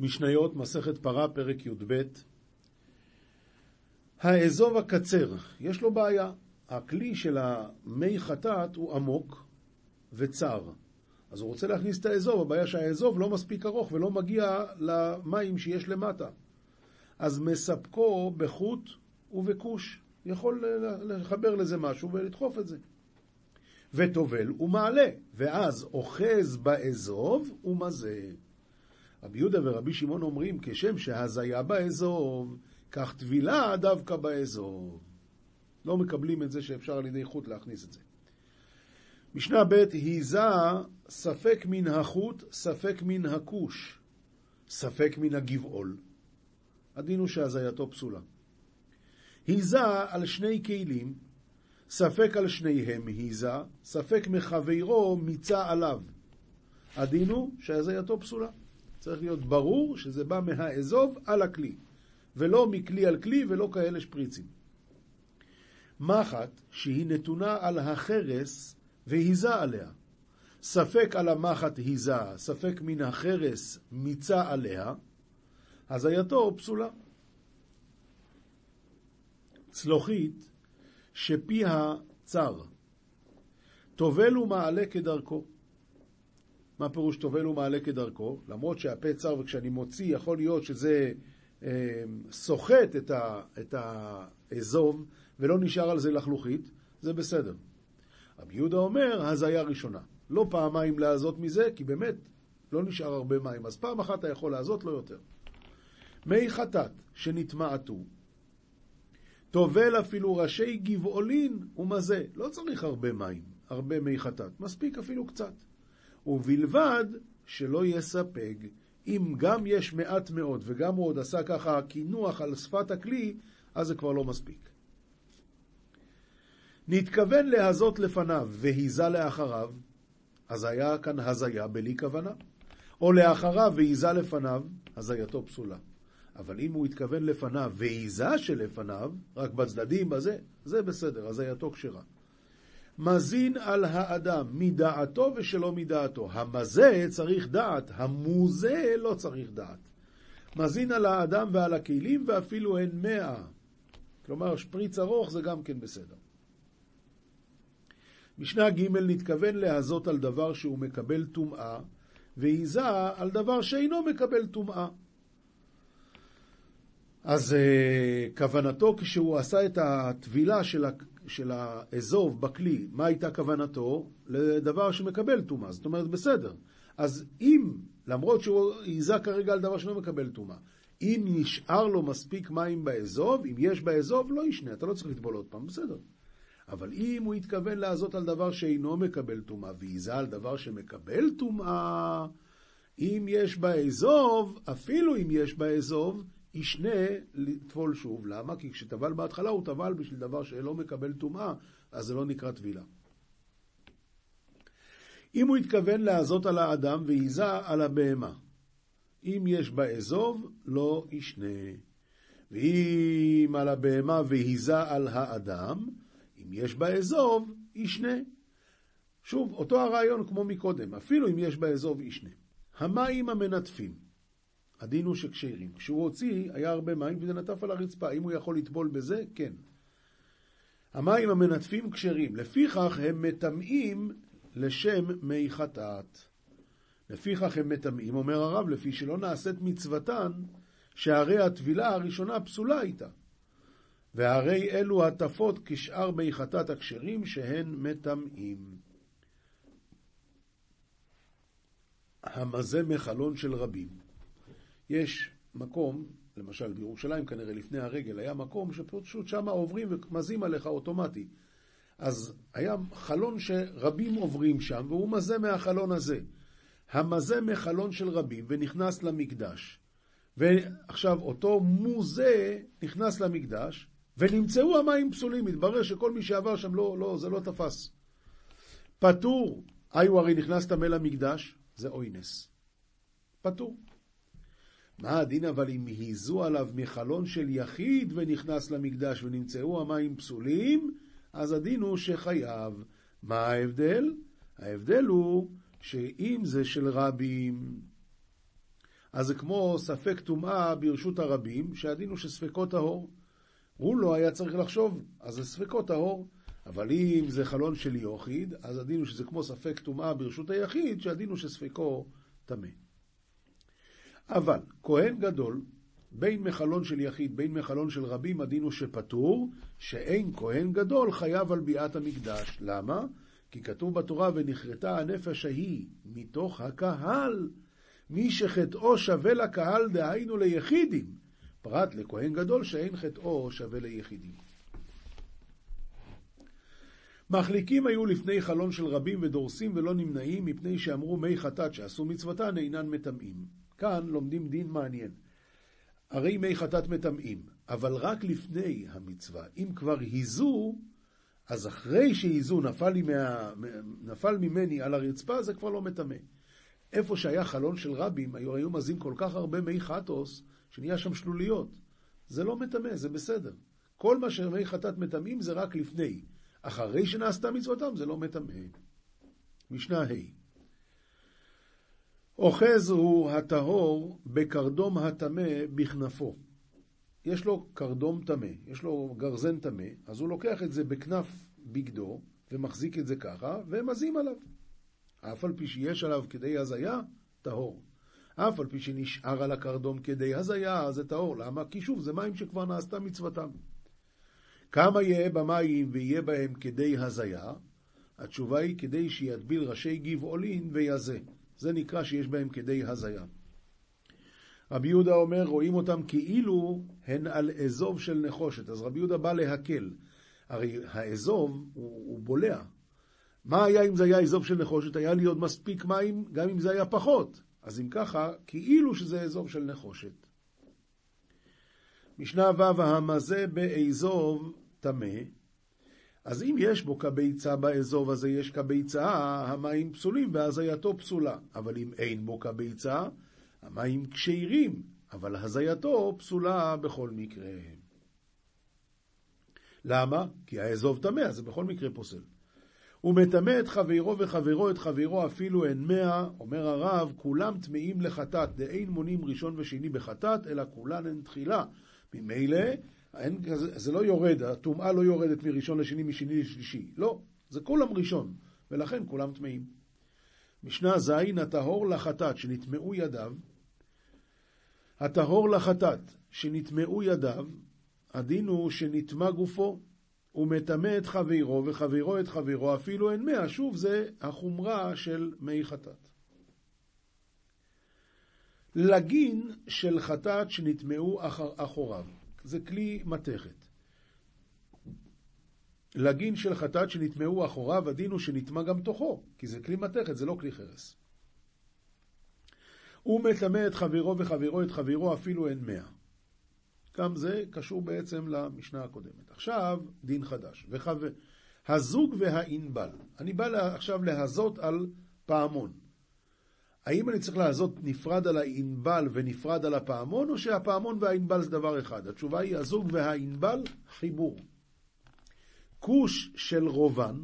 משניות, מסכת פרה, פרק י"ב. האזוב הקצר, יש לו בעיה. הכלי של המי חטאת הוא עמוק וצר. אז הוא רוצה להכניס את האזוב, הבעיה שהאזוב לא מספיק ארוך ולא מגיע למים שיש למטה. אז מספקו בחוט ובכוש. יכול לחבר לזה משהו ולדחוף את זה. וטובל ומעלה, ואז אוחז באזוב ומזה. רבי יהודה ורבי שמעון אומרים, כשם שהזיה באזוב, כך טבילה דווקא באזוב. לא מקבלים את זה שאפשר על ידי חוט להכניס את זה. משנה ב' היזה ספק מן החוט, ספק מן הכוש, ספק מן הגבעול. הדין הוא שהזייתו פסולה. היזה על שני כלים, ספק על שניהם היזה, ספק מחברו מיצה עליו. הדין הוא שהזייתו פסולה. צריך להיות ברור שזה בא מהאזוב על הכלי, ולא מכלי על כלי ולא כאלה שפריצים. מחט שהיא נתונה על החרס והיזה עליה. ספק על המחט היזה, ספק מן החרס מיצה עליה, הזייתו פסולה. צלוחית שפיה צר, טובל ומעלה כדרכו. מה פירוש טובל ומעלה כדרכו? למרות שהפה צר וכשאני מוציא יכול להיות שזה אה, סוחט את, ה, את האזוב ולא נשאר על זה לחלוכית, זה בסדר. רבי יהודה אומר, הזיה ראשונה. לא פעמיים להזות מזה, כי באמת לא נשאר הרבה מים. אז פעם אחת אתה יכול להזות, לא יותר. מי חטאת שנטמעתו, טובל אפילו ראשי גבעולין ומזה. לא צריך הרבה מים, הרבה מי חטאת. מספיק אפילו קצת. ובלבד שלא יספג. אם גם יש מעט מאוד וגם הוא עוד עשה ככה קינוח על שפת הכלי, אז זה כבר לא מספיק. נתכוון להזות לפניו והיזה לאחריו, אז היה כאן הזיה בלי כוונה. או לאחריו והיזה לפניו, הזייתו פסולה. אבל אם הוא התכוון לפניו והיזה שלפניו, רק בצדדים, בזה, זה בסדר, הזייתו כשרה. מזין על האדם מדעתו ושלא מדעתו. המזה צריך דעת, המוזה לא צריך דעת. מזין על האדם ועל הכלים ואפילו הן מאה. כלומר, שפריץ ארוך זה גם כן בסדר. משנה ג' נתכוון להזות על דבר שהוא מקבל טומאה, והיזה על דבר שאינו מקבל טומאה. אז uh, כוונתו כשהוא עשה את הטבילה של, של האזוב בכלי, מה הייתה כוונתו? לדבר שמקבל טומאה, זאת אומרת בסדר. אז אם, למרות שהוא היזה כרגע על דבר שלא מקבל טומאה, אם נשאר לו מספיק מים באזוב, אם יש באזוב, לא ישנה, אתה לא צריך לטבול עוד פעם, בסדר. אבל אם הוא התכוון לעזות על דבר שאינו מקבל טומאה, והיזה על דבר שמקבל טומאה, אם יש באזוב, אפילו אם יש באזוב, ישנה לטבול שוב. למה? כי כשטבל בהתחלה הוא טבל בשביל דבר שלא מקבל טומאה, אז זה לא נקרא טבילה. אם הוא התכוון לעזות על האדם והיזה על הבהמה, אם יש באזוב, לא ישנה. ואם על הבהמה והיזה על האדם, אם יש באזוב, ישנה. שוב, אותו הרעיון כמו מקודם, אפילו אם יש באזוב, ישנה. המים המנטפים, הדין הוא שכשירים. כשהוא הוציא, היה הרבה מים וזה נטף על הרצפה. אם הוא יכול לטבול בזה, כן. המים המנטפים כשרים, לפיכך הם מטמאים לשם מי חטאת. לפיכך הם מטמאים, אומר הרב, לפי שלא נעשית מצוותן, שהרי הטבילה הראשונה פסולה איתה. והרי אלו הטפות כשאר מי חטאת הכשרים שהן מטמאים. המזה מחלון של רבים. יש מקום, למשל בירושלים כנראה לפני הרגל, היה מקום שפשוט שם עוברים ומזים עליך אוטומטי. אז היה חלון שרבים עוברים שם, והוא מזה מהחלון הזה. המזה מחלון של רבים ונכנס למקדש. ועכשיו אותו מוזה נכנס למקדש, ונמצאו המים פסולים, התברר שכל מי שעבר שם לא, לא, זה לא תפס. פטור, היו הרי נכנס טמא למקדש, זה אוינס. פטור. מה הדין אבל אם היזו עליו מחלון של יחיד ונכנס למקדש ונמצאו המים פסולים, אז הדין הוא שחייב. מה ההבדל? ההבדל הוא שאם זה של רבים, אז זה כמו ספק טומאה ברשות הרבים, שהדין הוא שספקו טהור. הוא לא היה צריך לחשוב, אז זה ספקו טהור. אבל אם זה חלון של יוחיד, אז הדין הוא שזה כמו ספק טומאה ברשות היחיד, שהדין הוא שספקו טמא. אבל כהן גדול, בין מחלון של יחיד, בין מחלון של רבים, הדין הוא שפטור, שאין כהן גדול חייב על ביאת המקדש. למה? כי כתוב בתורה, ונכרתה הנפש ההיא מתוך הקהל. מי שחטאו שווה לקהל, דהיינו ליחידים, פרט לכהן גדול שאין חטאו שווה ליחידים. מחליקים היו לפני חלון של רבים ודורסים ולא נמנעים, מפני שאמרו מי חטאת שעשו מצוותן אינן מטמאים. כאן לומדים דין מעניין. הרי מי חטאת מטמאים, אבל רק לפני המצווה. אם כבר היזו, אז אחרי שהיזו נפל, מה... נפל ממני על הרצפה, זה כבר לא מטמא. איפה שהיה חלון של רבים, היו, היו מזים כל כך הרבה מי חטוס, שנהיה שם שלוליות. זה לא מטמא, זה בסדר. כל מה שמי חטאת מטמאים זה רק לפני. אחרי שנעשתה מצוותם זה לא מטמא. משנה ה' אוחז הוא הטהור בקרדום הטמא בכנפו. יש לו קרדום טמא, יש לו גרזן טמא, אז הוא לוקח את זה בכנף בגדו ומחזיק את זה ככה ומזים עליו. אף על פי שיש עליו כדי הזיה, טהור. אף על פי שנשאר על הקרדום כדי הזיה, זה טהור. למה? כי שוב, זה מים שכבר נעשתה מצוותם. כמה יהיה במים ויהיה בהם כדי הזיה? התשובה היא כדי שידביל ראשי גבעולין ויזה. זה נקרא שיש בהם כדי הזיה. רבי יהודה אומר, רואים אותם כאילו הן על אזוב של נחושת. אז רבי יהודה בא להקל. הרי האזוב הוא, הוא בולע. מה היה אם זה היה אזוב של נחושת? היה לי עוד מספיק מים, גם אם זה היה פחות. אז אם ככה, כאילו שזה אזוב של נחושת. משנה ו' המזה באזוב טמא, אז אם יש בו כביצה באזוב הזה, יש כביצה, המים פסולים והזייתו פסולה. אבל אם אין בו כביצה, המים כשירים, אבל הזייתו פסולה בכל מקרה. למה? כי האזוב טמא, אז זה בכל מקרה פוסל. הוא מטמא את חברו וחברו את חברו אפילו אין מאה, אומר הרב, כולם טמאים לחטאת, דאין מונים ראשון ושני בחטאת, אלא כולן הן תחילה. ממילא, זה לא יורד, הטומאה לא יורדת מראשון לשני, משני לשלישי. לא, זה כולם ראשון, ולכן כולם טמאים. משנה ז', הטהור לחטאת, שנטמאו ידיו, הטהור לחטאת, שנטמאו ידיו, הדין הוא שנטמא גופו, הוא מטמא את חברו וחברו את חברו, אפילו אין מאה. שוב, זה החומרה של מי חטאת. לגין של חטאת שנטמאו אחר, אחוריו. זה כלי מתכת. לגין של חטאת שנטמאו אחוריו, הדין הוא שנטמא גם תוכו, כי זה כלי מתכת, זה לא כלי חרס. הוא מטמא את חברו וחברו את חברו, אפילו אין מאה. גם זה קשור בעצם למשנה הקודמת. עכשיו, דין חדש. וחו... הזוג והענבל. אני בא עכשיו להזות על פעמון. האם אני צריך להזות נפרד על הענבל ונפרד על הפעמון, או שהפעמון והענבל זה דבר אחד? התשובה היא הזוג והענבל, חיבור. כוש של רובן,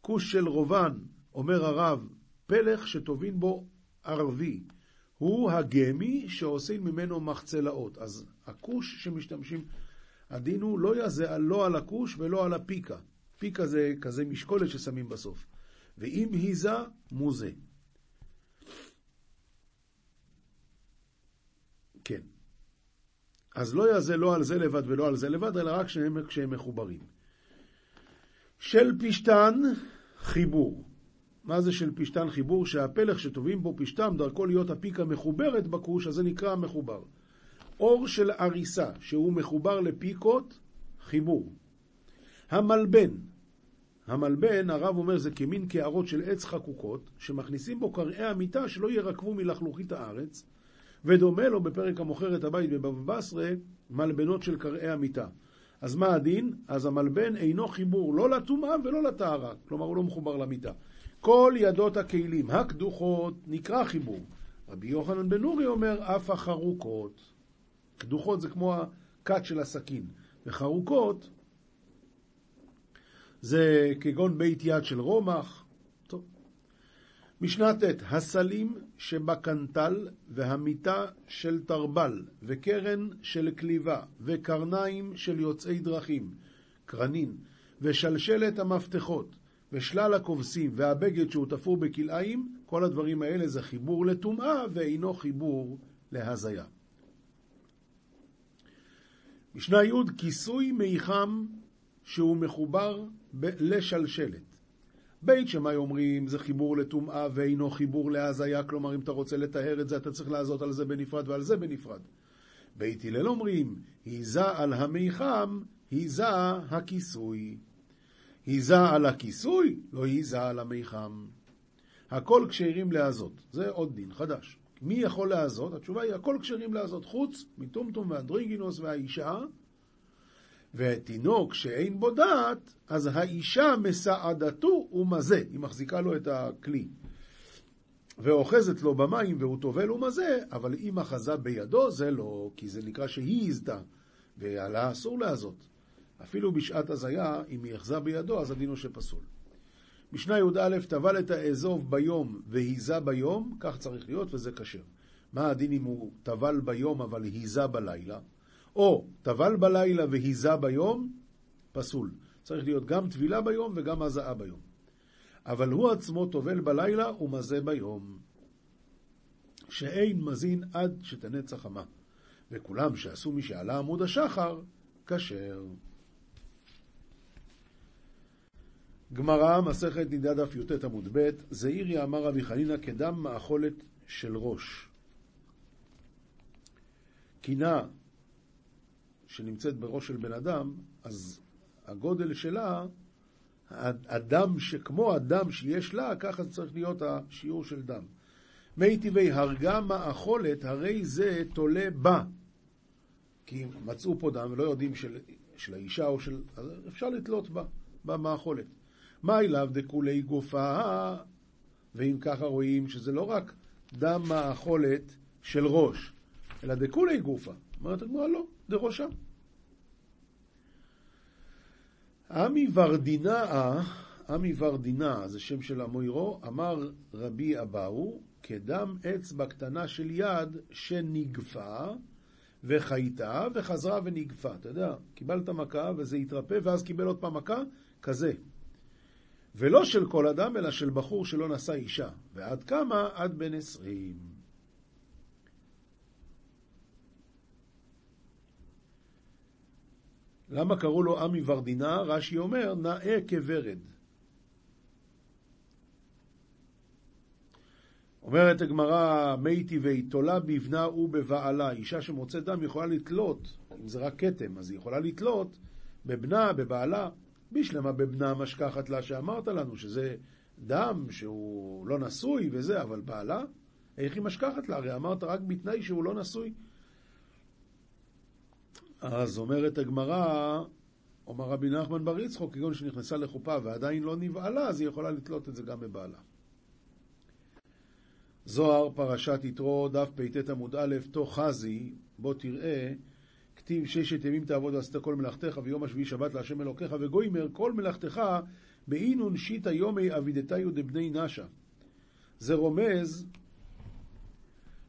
כוש של רובן, אומר הרב, פלח שטובין בו ערבי, הוא הגמי שעושים ממנו מחצלאות. אז הכוש שמשתמשים, הדין הוא לא יזה לא על הכוש ולא על הפיקה. פיקה זה כזה משקולת ששמים בסוף. ואם היזה, מוזה. כן. אז לא יזה לא על זה לבד ולא על זה לבד, אלא רק שהם, כשהם מחוברים. של פשתן, חיבור. מה זה של פשתן חיבור? שהפלח שטובים בו פשתם, דרכו להיות הפיקה מחוברת בכוש, אז זה נקרא מחובר. אור של אריסה, שהוא מחובר לפיקות, חיבור. המלבן, המלבן, הרב אומר, זה כמין קערות של עץ חקוקות, שמכניסים בו קרעי המיטה שלא ירקבו מלחלוכית הארץ, ודומה לו בפרק המוכר את הבית בבבא בסרה, מלבנות של קרעי המיטה. אז מה הדין? אז המלבן אינו חיבור לא לטומאה ולא לטהרה, כלומר הוא לא מחובר למיטה. כל ידות הכלים הקדוחות נקרא חיבור. רבי יוחנן בן אורי אומר אף החרוקות. קדוחות זה כמו הכת של הסכין, וחרוקות זה כגון בית יד של רומח. משנה ט' הסלים שבקנטל והמיטה של תרבל וקרן של כליבה וקרניים של יוצאי דרכים, קרנין, ושלשלת המפתחות ושלל הכובסים והבגד שהוא תפור בכלאיים, כל הדברים האלה זה חיבור לטומאה ואינו חיבור להזיה. משנה י' כיסוי מיחם שהוא מחובר לשלשלת. בית שמאי אומרים זה חיבור לטומאה ואינו חיבור להזיה, כלומר אם אתה רוצה לטהר את זה אתה צריך לעזות על זה בנפרד ועל זה בנפרד. בית הלל אומרים, היזה על המיחם, היזה הכיסוי. היזה על הכיסוי, לא היזה על המיחם. הכל כשרים להזות, זה עוד דין חדש. מי יכול להזות? התשובה היא הכל כשרים להזות, חוץ מטומטום ואנדריגינוס והאישה, ותינוק שאין בו דעת, אז האישה מסעדתו ומזה, היא מחזיקה לו את הכלי. ואוחזת לו במים והוא טובל ומזה, אבל אם אחזה בידו זה לא, כי זה נקרא שהיא הזדה, ועלה אסור להזות. אפילו בשעת הזיה, אם היא אחזה בידו, אז הדין הוא שפסול. משנה י"א, טבל את האזוב ביום והיזה ביום, כך צריך להיות וזה כשר. מה הדין אם הוא טבל ביום אבל היזה בלילה? או טבל בלילה והיזה ביום, פסול. צריך להיות גם טבילה ביום וגם הזעה ביום. אבל הוא עצמו טובל בלילה ומזה ביום. שאין מזין עד שתנץ החמה. וכולם שעשו משעלה עמוד השחר, כשר. גמרא, מסכת נידה דף י"ט עמוד ב', זעיריה אמר רבי חנינא כדם מאכולת של ראש. קינה שנמצאת בראש של בן אדם, אז הגודל שלה, הדם שכמו הדם שיש לה, ככה צריך להיות השיעור של דם. מי טבעי הרגה מאכולת, הרי זה תולה בה. כי מצאו פה דם ולא יודעים של, של האישה או של... אז אפשר לתלות בה, במאכולת. מה אליו דכולי גופה? ואם ככה רואים שזה לא רק דם מאכולת של ראש, אלא דכולי גופה. אומרת הגמרא לא, דראשה. עמי ורדינאה, עמי ורדינה, זה שם של המוירו, אמר רבי אבאו, כדם אצבע קטנה של יד שנגפה וחייתה וחזרה ונגפה. אתה יודע, קיבלת מכה וזה התרפא ואז קיבל עוד פעם מכה, כזה. ולא של כל אדם, אלא של בחור שלא נשא אישה. ועד כמה? עד בן עשרים. למה קראו לו עמי ורדינה? רש"י אומר, נאה כוורד. אומרת הגמרא, מי טבעי תולה בבנה ובבעלה. אישה שמוצאת דם יכולה לתלות, אם זה רק כתם, אז היא יכולה לתלות בבנה, בבעלה. בשלמה בבנה משכחת לה שאמרת לנו שזה דם שהוא לא נשוי וזה, אבל בעלה, איך היא משכחת לה? הרי אמרת רק בתנאי שהוא לא נשוי. אז אומרת הגמרא, אומר רבי נחמן בר יצחוק, כגון שנכנסה לחופה ועדיין לא נבעלה, אז היא יכולה לתלות את זה גם בבעלה. זוהר, פרשת יתרו, דף פט עמוד א', תוך חזי, בוא תראה כתיב ששת ימים תעבוד ועשית כל מלאכתך ויום השביעי שבת להשם אלוקיך וגוימר כל מלאכתך באינון שיטה יומי אבידתיו דבני נשה. זה רומז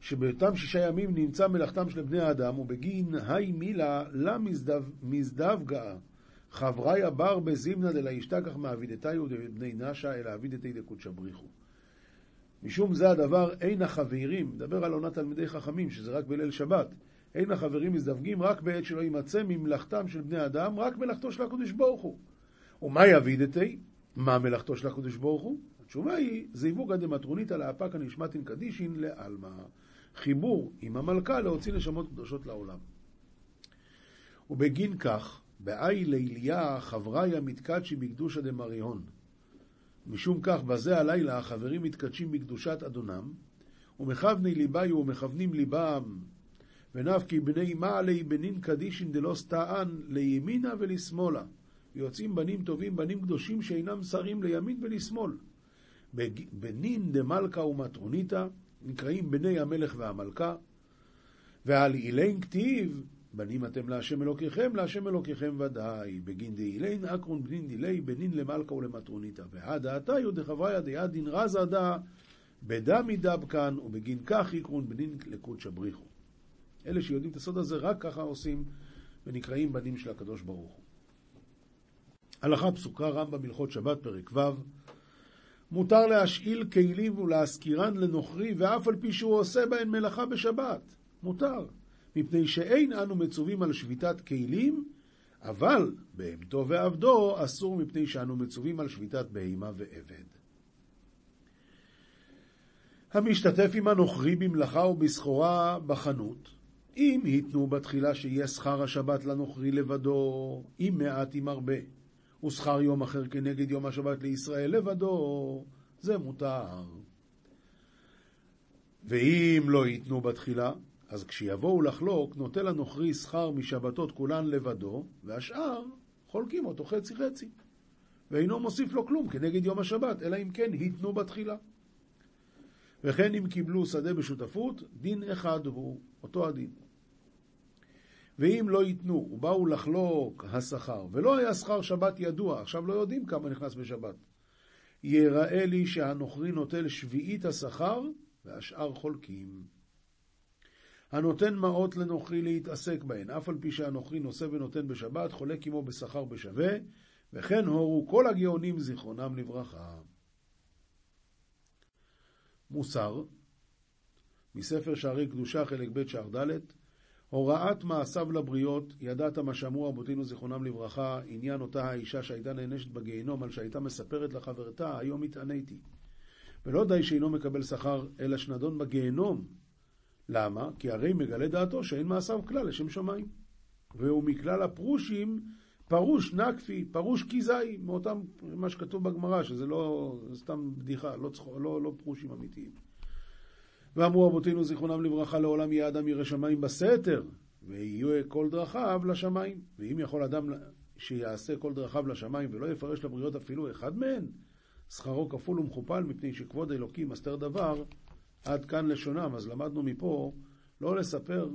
שבאותם שישה ימים נמצא מלאכתם של בני האדם ובגין היי מילה למזדווגה חבריה בר בזימנה דלה ישתכח מאבידתיו דבני נשה אלא אבידתי דקודשא בריחו. משום זה הדבר אין החברים, מדבר על עונת תלמידי חכמים שזה רק בליל שבת אין החברים מזדווגים רק בעת שלא יימצא ממלאכתם של בני אדם, רק מלאכתו של הקדוש ברוך הוא. ומה יבידתי? מה מלאכתו של הקדוש ברוך הוא? התשובה היא, זיווגא דמטרוניתא לאפקא נשמתין קדישין לעלמא. חיבור עם המלכה להוציא נשמות קדושות לעולם. ובגין כך, באי ליליה חבריה מתקדשי בקדושא דמריהון. משום כך, בזה הלילה החברים מתקדשים בקדושת אדונם, ומכווני ליבאיו ומכוונים ליבם ונפקי בני מעלי בנין קדישין דלא סטען לימינה ולשמאלה. יוצאים בנים טובים, בנים קדושים שאינם שרים לימין ולשמאל. בנין דמלכה ומטרוניתא נקראים בני המלך והמלכה, ועל אילין כתיב, בנים אתם להשם אלוקיכם, להשם אלוקיכם ודאי. בגין דאילין אקרון בנין דילי, בנין למלכה ולמטרוניתא. והדעתיו דחבריה דיד דין רזה דא בדם ידב כאן, ובגין כך יקרון בנין לקוד שבריחו. אלה שיודעים את הסוד הזה, רק ככה עושים ונקראים בנים של הקדוש ברוך הוא. הלכה פסוקה, רמב"ם הלכות שבת, פרק ו' מותר להשאיל כלים ולהשכירן לנוכרי, ואף על פי שהוא עושה בהן מלאכה בשבת. מותר. מפני שאין אנו מצווים על שביתת כלים, אבל בהמתו ועבדו אסור מפני שאנו מצווים על שביתת בהמה ועבד. המשתתף עם הנוכרי במלאכה ובסחורה בחנות, אם ייתנו בתחילה שיהיה שכר השבת לנוכרי לבדו, אם מעט אם הרבה, ושכר יום אחר כנגד יום השבת לישראל לבדו, זה מותר. ואם לא ייתנו בתחילה, אז כשיבואו לחלוק, נוטל הנוכרי שכר משבתות כולן לבדו, והשאר חולקים אותו חצי חצי. ואינו מוסיף לו כלום כנגד יום השבת, אלא אם כן ייתנו בתחילה. וכן אם קיבלו שדה בשותפות, דין אחד הוא, אותו הדין. ואם לא ייתנו, ובאו לחלוק השכר, ולא היה שכר שבת ידוע, עכשיו לא יודעים כמה נכנס בשבת, יראה לי שהנוכרי נוטל שביעית השכר, והשאר חולקים. הנותן מעות לנוכרי להתעסק בהן, אף על פי שהנוכרי נושא ונותן בשבת, חולק עמו בשכר בשווה, וכן הורו כל הגאונים זיכרונם לברכה. מוסר, מספר שערי קדושה, חלק ב' שער ד', הוראת מעשיו לבריות, ידעת מה שאמרו רבותינו זיכרונם לברכה, עניין אותה האישה שהייתה נענשת בגיהינום על שהייתה מספרת לחברתה, היום התעניתי. ולא די שאינו מקבל שכר, אלא שנדון בגיהינום. למה? כי הרי מגלה דעתו שאין מעשיו כלל לשם שמיים. והוא מכלל הפרושים פרוש נקפי, פרוש כזאי, מאותם, מה שכתוב בגמרא, שזה לא, סתם בדיחה, לא, לא, לא פרושים אמיתיים. ואמרו אבותינו זיכרונם לברכה לעולם יהיה אדם ירא שמיים בסתר ויהיו כל דרכיו לשמיים. ואם יכול אדם שיעשה כל דרכיו לשמיים ולא יפרש לבריות אפילו אחד מהן שכרו כפול ומכופל מפני שכבוד אלוקים מסתר דבר עד כאן לשונם. אז למדנו מפה לא לספר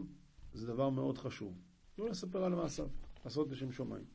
זה דבר מאוד חשוב. לא לספר על מעשיו לעשות לשם שמיים